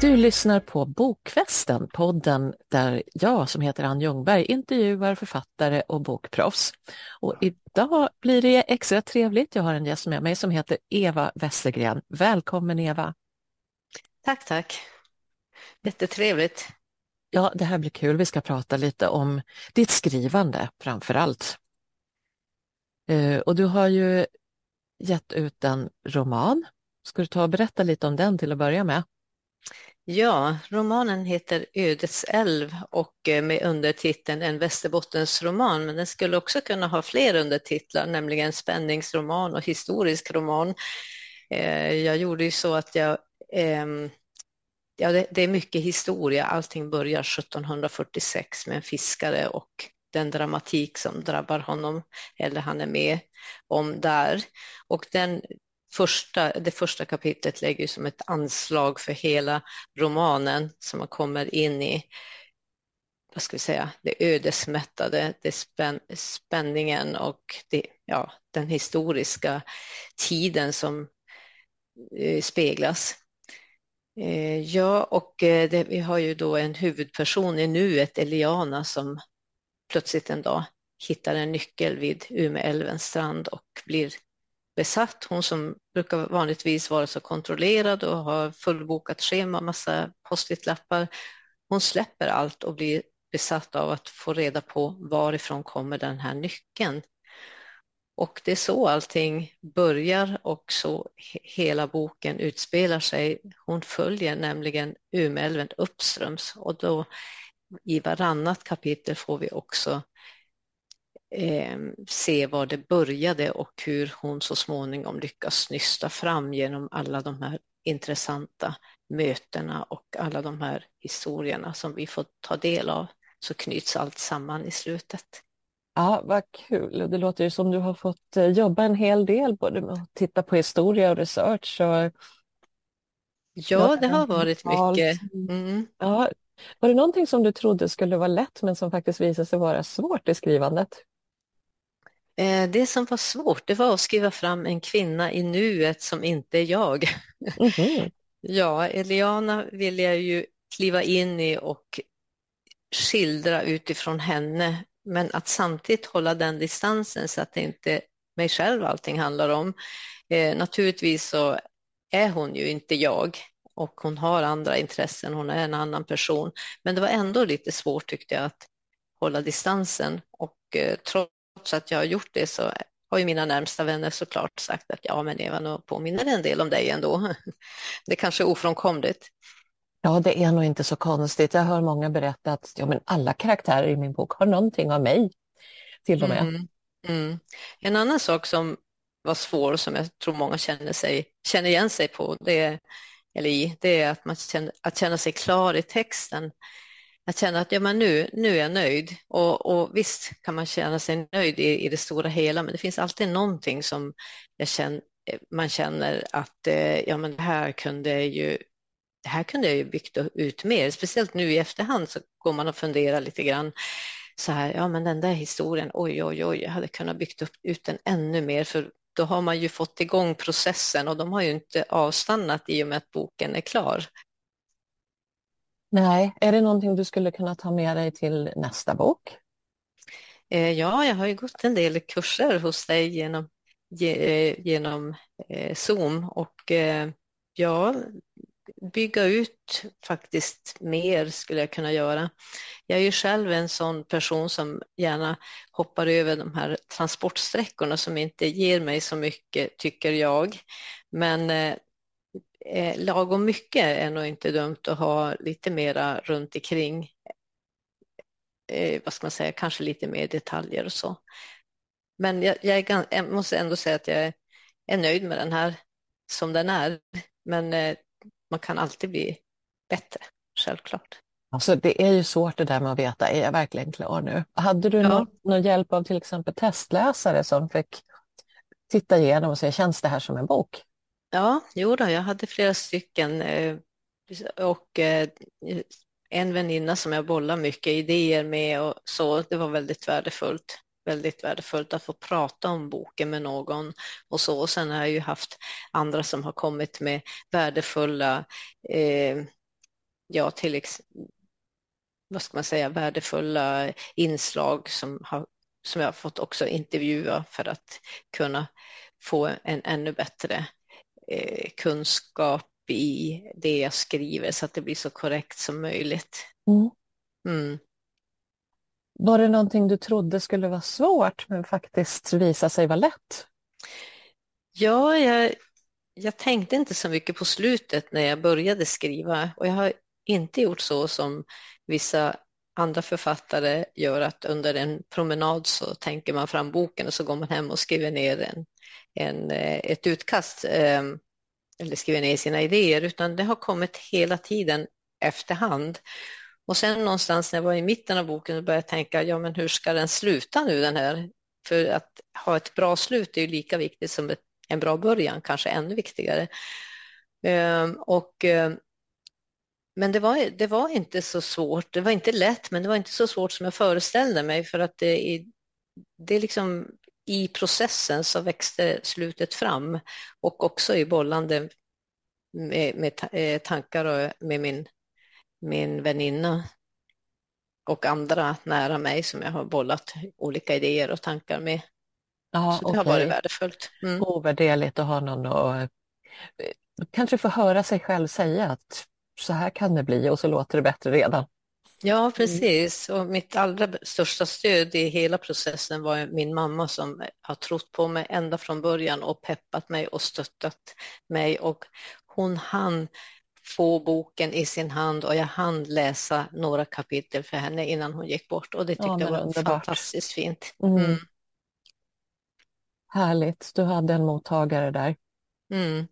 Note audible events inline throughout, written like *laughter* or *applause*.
Du lyssnar på Bokfesten, podden där jag som heter Ann Ljungberg intervjuar författare och bokproffs. Och idag blir det extra trevligt. Jag har en gäst med mig som heter Eva Westergren. Välkommen Eva! Tack, tack! Jättetrevligt. Ja, det här blir kul. Vi ska prata lite om ditt skrivande framför allt. Eh, och du har ju gett ut en roman. Ska du ta och berätta lite om den till att börja med? Ja, romanen heter Ödets älv och eh, med undertiteln En Västerbottensroman, men den skulle också kunna ha fler undertitlar, nämligen spänningsroman och historisk roman. Eh, jag gjorde ju så att jag ehm, Ja, det, är mycket historia. Allting börjar 1746 med en fiskare och den dramatik som drabbar honom eller han är med om där. Och den första, det första kapitlet lägger som ett anslag för hela romanen som man kommer in i vad ska vi säga, det ödesmättade, det spän, spänningen och det, ja, den historiska tiden som eh, speglas. Eh, ja, och eh, det, vi har ju då en huvudperson i nuet, Eliana, som plötsligt en dag hittar en nyckel vid Umeälvens strand och blir besatt. Hon som brukar vanligtvis vara så kontrollerad och har fullbokat schema, massa post-it-lappar. Hon släpper allt och blir besatt av att få reda på varifrån kommer den här nyckeln. Och det är så allting börjar och så hela boken utspelar sig. Hon följer nämligen Umeälven uppströms och då i varannat kapitel får vi också eh, se var det började och hur hon så småningom lyckas nysta fram genom alla de här intressanta mötena och alla de här historierna som vi får ta del av så knyts allt samman i slutet. Ja, vad kul. Det låter ju som du har fått eh, jobba en hel del både med att titta på historia och research. Och... Ja, det har varit mycket. Mm. Ja. Var det någonting som du trodde skulle vara lätt men som faktiskt visade sig vara svårt i skrivandet? Eh, det som var svårt det var att skriva fram en kvinna i nuet som inte är jag. *laughs* Mm -hmm. Ja, Eliana vill jag ju kliva in i och skildra utifrån henne men att samtidigt hålla den distansen så att det inte mig själv allting handlar om. Eh, naturligtvis så är hon ju inte jag och hon har andra intressen, hon är en annan person. Men det var ändå lite svårt tyckte jag att hålla distansen och eh, trots att jag har gjort det så har ju mina närmsta vänner såklart sagt att ja men Eva, nu påminner en del om dig ändå. *laughs* Det kanske är ofrånkomligt. Ja, det är nog inte så konstigt. Jag hör många berätta att ja, men alla karaktärer i min bok har någonting av mig till och med. Mm, mm. En annan sak som var svår som jag tror många känner, sig, känner igen sig på, det eller i, det är att, man känner, att känna sig klar i texten. Att känna att ja, men nu, nu är jag nöjd. Och, och visst kan man känna sig nöjd i, i det stora hela, men det finns alltid någonting som jag känner, eh, man känner att eh, ja, men det här kunde ju det här kunde jag ju byggt ut mer, speciellt nu i efterhand så går man och funderar lite grann så här, ja men den där historien, oj oj oj, jag hade kunnat byggt upp ut den ännu mer för då har man ju fått igång processen och de har ju inte avstannat i och med att boken är klar. Nej, är det någonting du skulle kunna ta med dig till nästa bok? Eh, ja, jag har ju gått en del kurser hos dig genom, eh, genom eh, Zoom och ja, bygga ut faktiskt mer skulle jag kunna göra. Jag är ju själv en sån person som gärna hoppar över de här transportsträckorna som inte ger mig så mycket, tycker jag. Men eh, lagom mycket är nog inte dumt att ha lite mera runt omkring. Eh, vad ska man säga, kanske lite mer detaljer och så. Men jag, jag, är, jag måste ändå säga att jag är, är nöjd med den här som den är. Men eh, man kan alltid bli bättre, självklart. Alltså det är ju svårt det där med att veta, är jag verkligen klar nu? Hade du ja. någon, någon hjälp av till exempel testläsare som fick titta igenom och säga, känns det här som en bok? Ja, jo då, jag hade flera stycken eh, och eh, en väninna som jag bollar mycket idéer med och så, det var väldigt värdefullt väldigt värdefullt att få prata om boken med någon och så. Och sen har jag ju haft andra som har kommit med värdefulla eh, ja, till vad ska man säga, värdefulla inslag som, har, som jag har fått också intervjua för att kunna få en ännu bättre eh, kunskap i det jag skriver så att det blir så korrekt som möjligt. Mm. Mm. Var det någonting du trodde skulle vara svårt men faktiskt visa sig vara lätt? Ja, jag, jag tänkte inte så mycket på slutet när jag började skriva och jag har inte gjort så som vissa andra författare gör att under en promenad så tänker man fram boken och så går man hem och skriver ner en, en, eh, ett utkast ehm, eller skriver ner sina idéer utan det har kommit hela tiden efterhand. Och sen någonstans när jag var i mitten av boken började jag tänka, ja men hur ska den sluta nu den här? För att ha ett bra slut är ju lika viktigt som ett, en bra början, kanske ännu viktigare. Ehm, och, ehm, men det var, det var inte så svårt, det var inte lätt, men det var inte så svårt som jag föreställde mig för att det, det är liksom i processen så växte slutet fram och också i bollande med, med eh, tankar och med min min väninna och andra nära mig som jag har bollat olika idéer och tankar med. Aha, så det okay. har varit värdefullt. Mm. Ovärderligt att ha någon och eh, kanske få höra sig själv säga att så här kan det bli och så låter det bättre redan. Ja, mm. precis. Och mitt allra största stöd i hela processen var min mamma som har trott på mig ända från början och peppat mig och stöttat mig. Och hon hann få boken i sin hand och jag hann läsa några kapitel för henne innan hon gick bort och det tyckte ja, jag var underbart. fantastiskt fint. Mm. Mm. Härligt, du hade en mottagare där. Mm.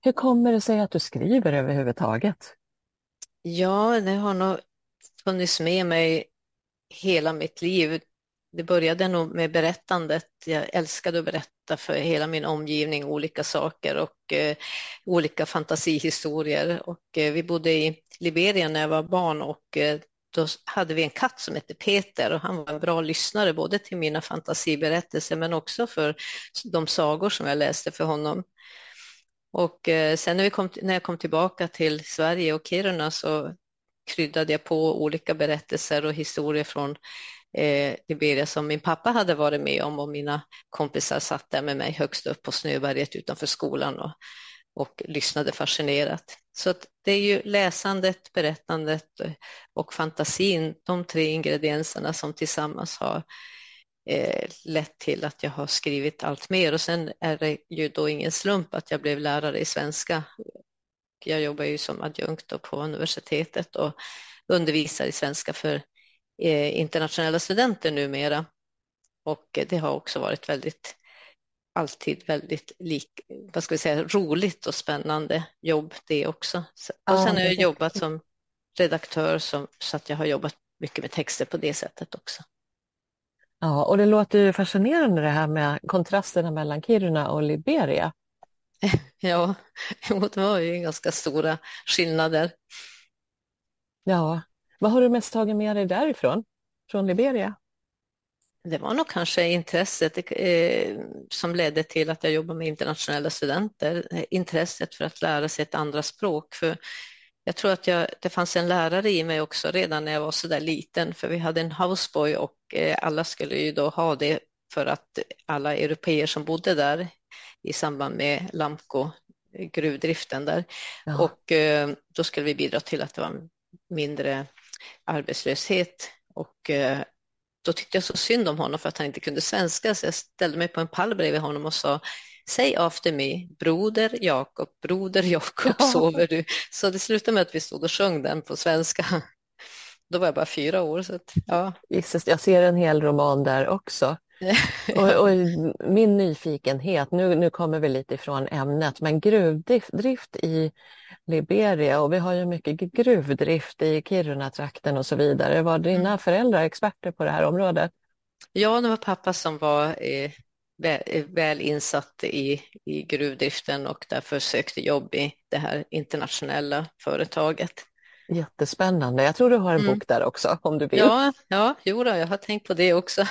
Hur kommer det sig att du skriver överhuvudtaget? Ja, det har nog funnits med mig hela mitt liv det började nog med berättandet. Jag älskade att berätta för hela min omgivning olika saker och eh, olika fantasihistorier. Och, eh, vi bodde i Liberia när jag var barn och eh, då hade vi en katt som hette Peter och han var en bra lyssnare både till mina fantasiberättelser men också för de sagor som jag läste för honom. Och eh, sen när, vi kom, när jag kom tillbaka till Sverige och Kiruna så kryddade jag på olika berättelser och historier från eh, Liberia som min pappa hade varit med om och mina kompisar satt där med mig högst upp på Snöberget utanför skolan och, och lyssnade fascinerat. Så det är ju läsandet, berättandet eh, och fantasin, de tre ingredienserna som tillsammans har eh, lett till att jag har skrivit allt mer och sen är det ju då ingen slump att jag blev lärare i svenska. Jag jobbar ju som adjunkt på universitetet och undervisar i svenska för Eh, internationella studenter numera. Och det har också varit väldigt, alltid väldigt lik, vad ska vi säga, roligt och spännande jobb det också. Och sen har jag jobbat som redaktör som, så att jag har jobbat mycket med texter på det sättet också. Ja, och det låter ju fascinerande det här med kontrasterna mellan Kiruna och Liberia. *laughs* Ja, *laughs* det var ju ganska stora skillnader. Ja, vad har du mest tagit med dig därifrån, från Liberia? Det var nog kanske intresset eh, som ledde till att jag jobbar med internationella studenter. Intresset för att lära sig ett andra språk. För jag tror att jag, det fanns en lärare i mig också redan när jag var så där liten, för vi hade en houseboy och eh, alla skulle ju då ha det för att alla europeer som bodde där i samband med Lamco gruvdriften där. Ja. Och eh, då skulle vi bidra till att det var mindre arbetslöshet och eh, då tyckte jag så synd om honom för att han inte kunde svenska så jag ställde mig på en pall bredvid honom och sa Säg after me, broder Jakob, broder Jakob, ja. sover du? Så det slutade med att vi stod och sjöng den på svenska. Då var jag bara fyra år. Så att, ja. Jesus, jag ser en hel roman där också. *laughs* och, och, min nyfikenhet, nu, nu kommer vi lite ifrån ämnet, men gruvdrift i Liberia och vi har ju mycket gruvdrift i Kiruna-trakten och så vidare. Var dina mm. föräldrar experter på det här området? Ja, det var pappa som var eh, väl, eh, väl, insatt i, i gruvdriften och därför sökte jobb i det här internationella företaget. Jättespännande. Jag tror du har en mm. bok där också om du vill. Ja, ja jo då, jag har tänkt på det också.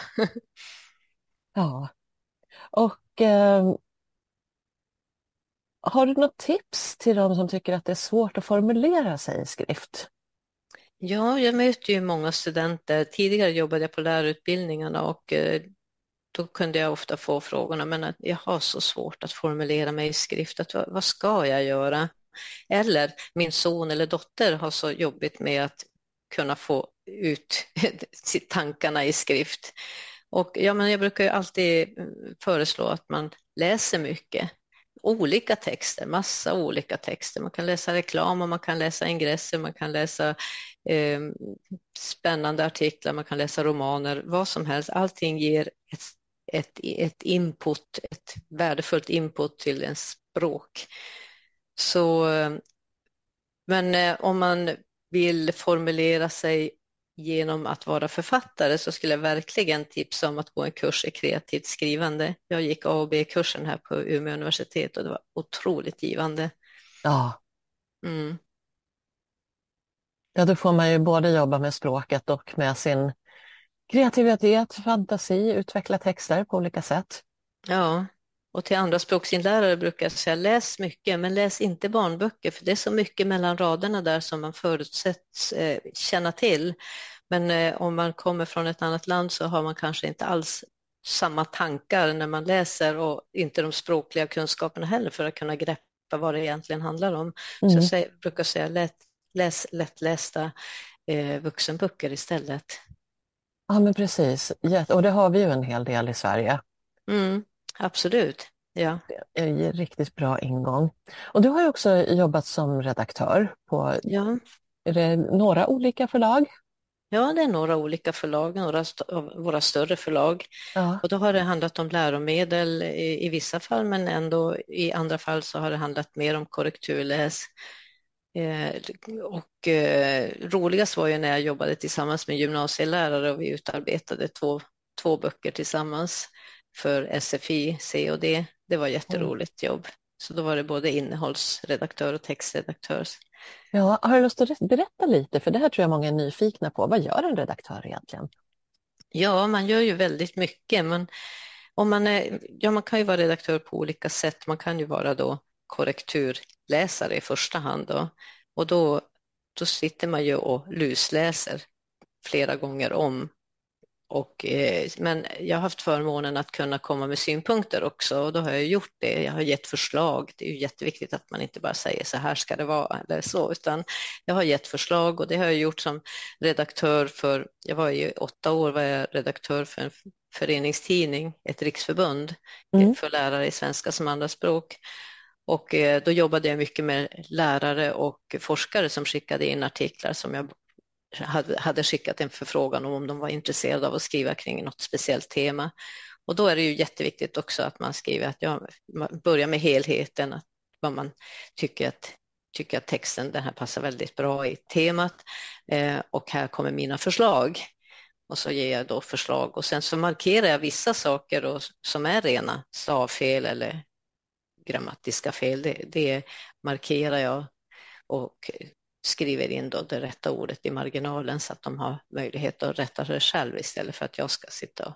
*laughs* ja, och eh, Har du något tips till de som tycker att det är svårt att formulera sig i skrift? Ja, jag möter ju många studenter. Tidigare jobbade jag på lärarutbildningarna och eh, då kunde jag ofta få frågorna, men jag har så svårt att formulera mig i skrift, att, vad ska jag göra? Eller min son eller dotter har så jobbigt med att kunna få ut *laughs* tankarna i skrift. Och ja, men jag brukar ju alltid eh, föreslå att man läser mycket. Olika texter, massa olika texter. Man kan läsa reklam och man kan läsa ingresser, man kan läsa eh, spännande artiklar, man kan läsa romaner, vad som helst. Allting ger ett, ett, ett input, ett värdefullt input till en språk. Så, men eh, om man vill formulera sig genom att vara författare så skulle jag verkligen tipsa om att gå en kurs i kreativt skrivande. Jag gick A och B-kursen här på Umeå universitet och det var otroligt givande. Ja. Mm. Ja, då får man ju både jobba med språket och med sin kreativitet, fantasi, utveckla texter på olika sätt. Ja, och till andra språksinlärare brukar jag säga läs mycket, men läs inte barnböcker, för det är så mycket mellan raderna där som man förutsätts eh, känna till. Men eh, om man kommer från ett annat land så har man kanske inte alls samma tankar när man läser och inte de språkliga kunskaperna heller för att kunna greppa vad det egentligen handlar om. Mm. Så jag brukar säga läs, läs lättlästa eh, vuxenböcker istället. Ja men precis, och det har vi ju en hel del i Sverige. Mm. Absolut. Ja. Det är en riktigt bra ingång. Och du har ju också jobbat som redaktör på ja. några olika förlag? Ja, det är några olika förlag, några av våra större förlag. Ja. Och då har det handlat om läromedel i, i, vissa fall, men ändå i andra fall så har det handlat mer om korrekturläs. Eh, och eh, roligast var ju när jag jobbade tillsammans med gymnasielärare och vi utarbetade två, två böcker tillsammans för SFI, C och D. Det var jätteroligt jobb. Så då var det både innehållsredaktör och textredaktör. Ja, har du lust att berätta lite? För det här tror jag många är nyfikna på. Vad gör en redaktör egentligen? Ja, man gör ju väldigt mycket. Men om man, är, ja, man kan ju vara redaktör på olika sätt. Man kan ju vara då korrekturläsare i första hand. Då. Och då, då sitter man ju och lusläser flera gånger om och, eh, men jag har haft förmånen att kunna komma med synpunkter också och då har jag gjort det. Jag har gett förslag. Det är ju jätteviktigt att man inte bara säger så här ska det vara eller så, utan jag har gett förslag och det har jag gjort som redaktör för, jag var i åtta år var jag redaktör för en föreningstidning, ett riksförbund mm. för lärare i svenska som andraspråk. Och eh, då jobbade jag mycket med lärare och forskare som skickade in artiklar som jag hade skickat en förfrågan om de var intresserade av att skriva kring något speciellt tema. Och då är det ju jätteviktigt också att man skriver att jag börjar med helheten, att vad man tycker att, tycker att texten den här passar väldigt bra i temat eh, och här kommer mina förslag. Och så ger jag då förslag och sen så markerar jag vissa saker och, som är rena stavfel eller grammatiska fel. Det, det markerar jag och skriver in då det rätta ordet i marginalen så att de har möjlighet att rätta sig själv istället för att jag ska sitta och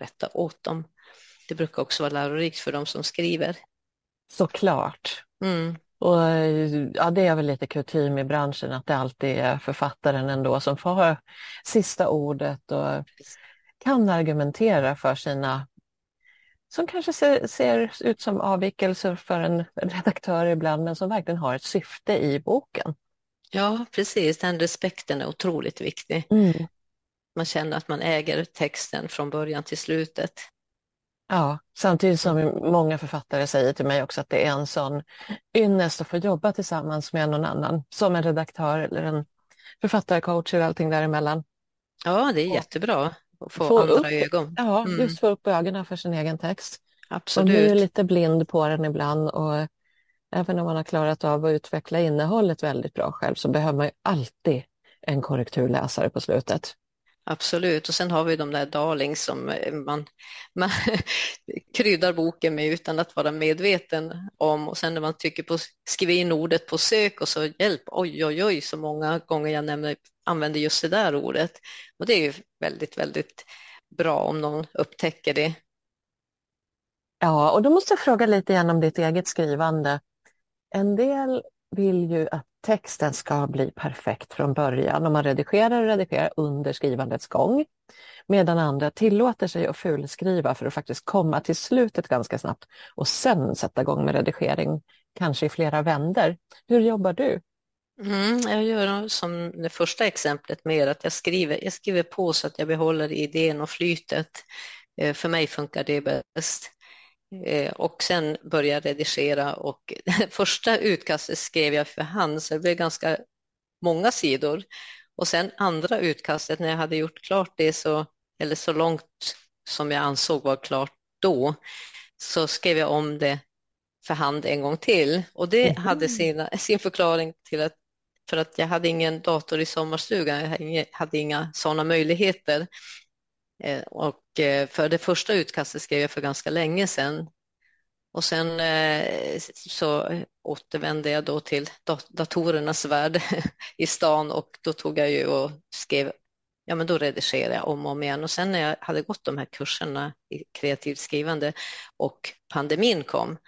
rätta åt dem. Det brukar också vara lärorikt för de som skriver. Såklart. Mm. Och, ja, det är väl lite kutym i branschen att det alltid är författaren ändå som får sista ordet och kan argumentera för sina som kanske ser, ser ut som avvikelser för en redaktör ibland men som verkligen har ett syfte i boken. Ja, precis. Den respekten är otroligt viktig. Mm. Man känner att man äger texten från början till slutet. Ja, samtidigt som många författare säger till mig också att det är en sån ynnest att få jobba tillsammans med någon annan, som en redaktör eller en författarcoach eller allting däremellan. Ja, det är jättebra få, få andra upp, ögon. Ja, mm. just få upp ögonen för sin egen text. Absolut. Man blir lite blind på den ibland och Även om man har klarat av att utveckla innehållet väldigt bra själv så behöver man ju alltid en korrekturläsare på slutet. Absolut, och sen har vi de där darlings som eh, man, *laughs* man kryddar boken med utan att vara medveten om och sen när man tycker på skriver in ordet på sök och så hjälp, oj oj oj så många gånger jag nämner, använder just det där ordet och det är ju väldigt väldigt bra om någon upptäcker det. Ja, och då måste jag fråga lite grann om ditt eget skrivande. En del vill ju att texten ska bli perfekt från början och man redigerar och redigerar under skrivandets gång. Medan andra tillåter sig att fulskriva för att faktiskt komma till slutet ganska snabbt och sen sätta igång med redigering, kanske i flera vänder. Hur jobbar du? Mm, jag gör som det första exemplet mer att jag skriver, jag skriver på så att jag behåller idén och flytet. Eh, för mig funkar det bäst. Eh, och sen började jag redigera och *laughs* första utkastet skrev jag för hand så det blev ganska många sidor. Och sen andra utkastet när jag hade gjort klart det så, eller så långt som jag ansåg var klart då, så skrev jag om det för hand en gång till. Och det mm. hade sina, *laughs* sin förklaring till att för att jag hade ingen dator i sommarstugan, jag hade inga sådana möjligheter. Eh, och eh, för det första utkastet skrev jag för ganska länge sedan. Och sen eh, så återvände jag då till datorernas värld *laughs* i stan och då tog jag ju och skrev, ja men då redigerade jag om och om igen och sen när jag hade gått de här kurserna i kreativt skrivande och pandemin kom,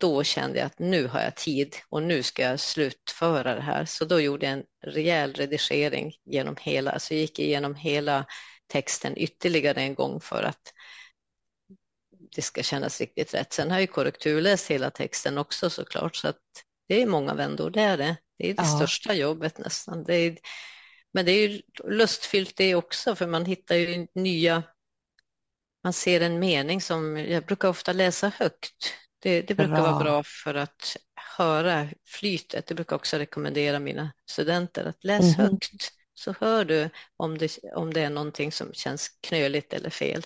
då kände jag att nu har jag tid och nu ska jag slutföra det här. Så då gjorde jag en rejäl redigering genom hela, alltså gick igenom hela texten ytterligare en gång för att det ska kännas riktigt rätt. Sen har jag korrekturläst hela texten också såklart, så att det är många vändor, det är det. Det är det ja. största jobbet nästan. Det är, men det är ju lustfyllt det också, för man hittar ju nya, man ser en mening som, jag brukar ofta läsa högt. Det, det brukar bra. vara bra för att höra flytet. Det brukar också rekommendera mina studenter att läsa mm högt så hör du om det, om det är någonting som känns knöligt eller fel.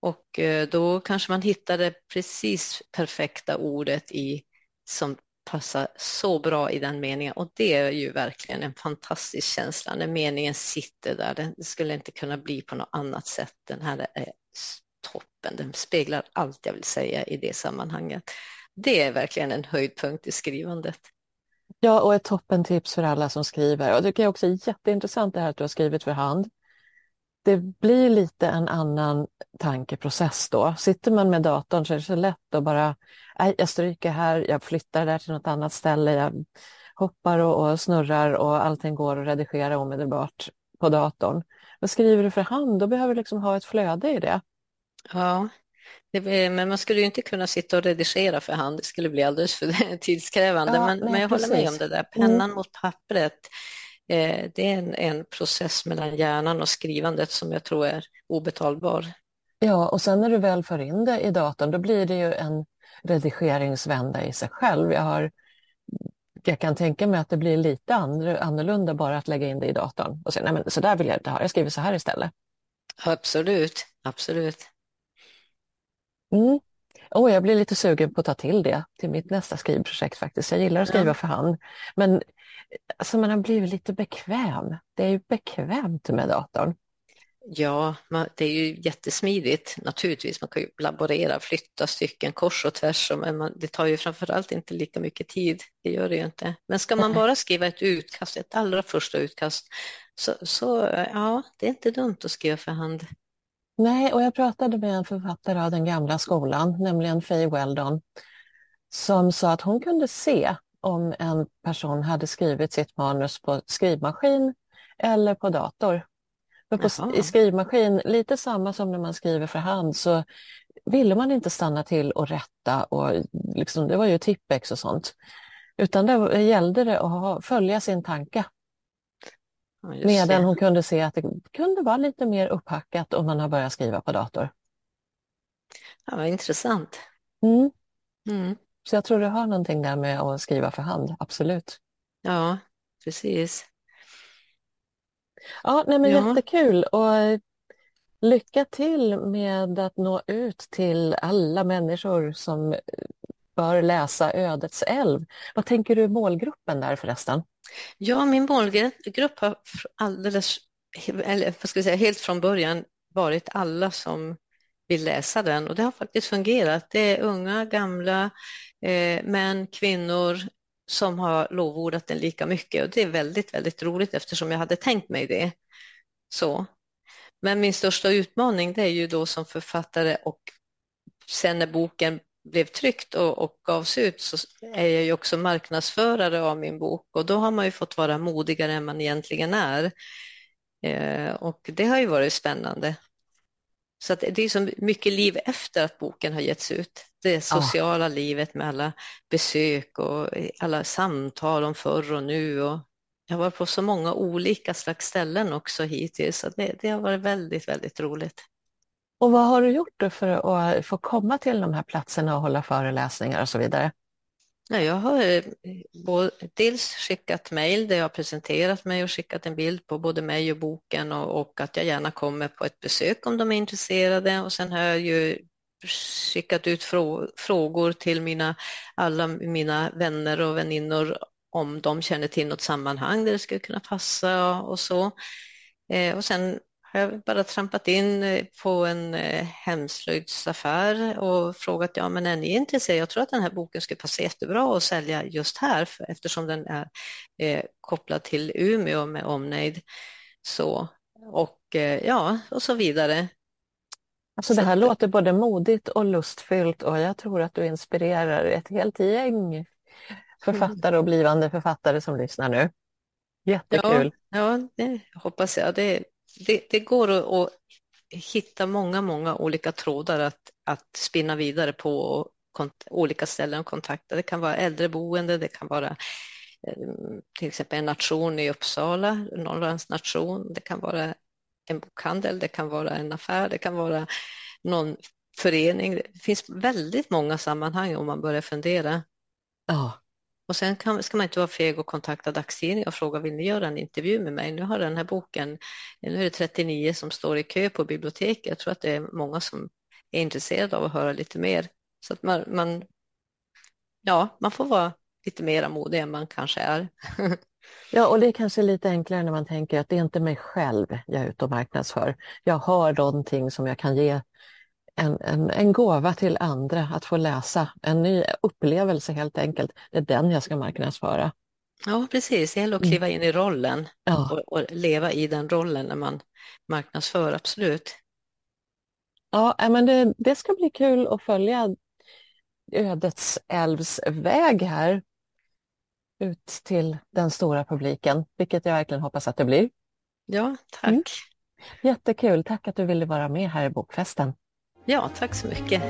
Och eh, då kanske man hittar det precis perfekta ordet i som passar så bra i den meningen och det är ju verkligen en fantastisk känsla när meningen sitter där. Den skulle inte kunna bli på något annat sätt. Den här är toppen, den speglar allt jag vill säga i det sammanhanget. Det är verkligen en höjdpunkt i skrivandet. Ja, och ett toppentips för alla som skriver. Och det är också jätteintressant det här att du har skrivit för hand. Det blir lite en annan tankeprocess då. Sitter man med datorn så är det så lätt att bara, nej, jag stryker här, jag flyttar där till något annat ställe, jag hoppar och, och snurrar och allting går att redigera omedelbart på datorn. Men skriver du för hand, då behöver du liksom ha ett flöde i det. Ja, men man skulle ju inte kunna sitta och redigera för hand, det skulle bli alldeles för *laughs* tidskrävande. Ja, men, men, jag precis. håller med om det där, pennan mm. mot pappret. Eh, det är en, en, process mellan hjärnan och skrivandet som jag tror är obetalbar. Ja, och sen när du väl för in det i datorn, då blir det ju en redigeringsvända i sig själv. Jag, har, jag kan tänka mig att det blir lite annorlunda bara att lägga in det i datorn och säga, nej men så där vill jag inte ha, jag skriver så här istället. Absolut, absolut. Mm. Oh, jag blir lite sugen på att ta till det till mitt nästa skrivprojekt faktiskt. Jag gillar att skriva ja. för hand. Men alltså, man har blivit lite bekväm. Det är ju bekvämt med datorn. Ja, det är ju jättesmidigt naturligtvis. Man kan ju laborera, flytta stycken kors och tvärs, men man, det tar ju framförallt inte lika mycket tid. Det gör det ju inte. Men ska man bara skriva ett utkast, ett allra första utkast, så, så ja, det är inte dumt att skriva för hand. Nej, och jag pratade med en författare av den gamla skolan, nämligen Faye Weldon, som sa att hon kunde se om en person hade skrivit sitt manus på skrivmaskin eller på dator. För på, I skrivmaskin, lite samma som när man skriver för hand, så ville man inte stanna till och rätta och liksom, det var ju tippex och sånt. Utan det gällde det att ha, följa sin tanke Ja, Medan hon kunde se att det kunde vara lite mer upphackat om man har börjat skriva på dator. Ja, vad intressant. Mm. Mm. Så jag tror du har någonting där med att skriva för hand, absolut. Ja, precis. Ja, nej men ja. jättekul och lycka till med att nå ut till alla människor som bör läsa Ödets älv. Vad tänker du målgruppen där förresten? Ja, min målgrupp har alldeles, eller vad ska jag säga, helt från början varit alla som vill läsa den och det har faktiskt fungerat. Det är unga, gamla, eh, män, kvinnor som har lovordat den lika mycket och det är väldigt, väldigt roligt eftersom jag hade tänkt mig det. Så. Men min största utmaning det är ju då som författare och sen när boken blev tryckt och, och gavs ut så är jag ju också marknadsförare av min bok och då har man ju fått vara modigare än man egentligen är. Eh, och det har ju varit spännande. Så det är så mycket liv efter att boken har getts ut. Det sociala ah. livet med alla besök och alla samtal om förr och nu. Och jag har varit på så många olika slags ställen också hittills. Så det, det har varit väldigt, väldigt roligt. Och vad har du gjort då för att få komma till de här platserna och hålla föreläsningar och så vidare? Jag har eh, dels skickat mejl där jag har presenterat mig och skickat en bild på både mig och boken och, och, att jag gärna kommer på ett besök om de är intresserade och sen har jag ju skickat ut frågor till mina, alla mina vänner och väninnor om de känner till något sammanhang där det skulle kunna passa och så. Eh, och sen jag bara trampat in eh, på en eh, hemslöjdsaffär och frågat, ja men är ni intresserade? Jag tror att den här boken skulle passa jättebra att sälja just här eftersom den är eh, kopplad till Umeå med omnejd. Så, och eh, ja, och så vidare. Alltså det här så, låter både modigt och lustfyllt och jag tror att du inspirerar ett helt gäng författare och blivande författare som lyssnar nu. Jättekul. Ja, ja det hoppas jag. Det, det, det går att, att, hitta många, många olika trådar att, att spinna vidare på och olika ställen och kontakta. Det kan vara äldreboende, det kan vara ehm, till exempel en nation i Uppsala, Norrlands nation, det kan vara en bokhandel, det kan vara en affär, det kan vara någon förening. Det finns väldigt många sammanhang om man börjar fundera. Ja. Och sen kan, ska man inte vara feg och kontakta dagstidningen och fråga vill ni göra en intervju med mig? Nu har den här boken, nu är det 39 som står i kö på biblioteket. Jag tror att det är många som är intresserade av att höra lite mer. Så att man, man ja, man får vara lite mer modig än man kanske är. *laughs* Ja, och det är kanske lite enklare när man tänker att det är inte mig själv jag är ute och marknadsför. Jag har någonting som jag kan ge en, en, en gåva till andra att få läsa, en ny upplevelse helt enkelt. Det är den jag ska marknadsföra. Ja, precis. Det gäller att kliva in i rollen ja. och, och, leva i den rollen när man marknadsför, absolut. Ja, men det, det ska bli kul att följa ödets älvs väg här ut till den stora publiken, vilket jag verkligen hoppas att det blir. Ja, tack. Mm. Jättekul. Tack att du ville vara med här i Bokfesten. Ja, tack så mycket.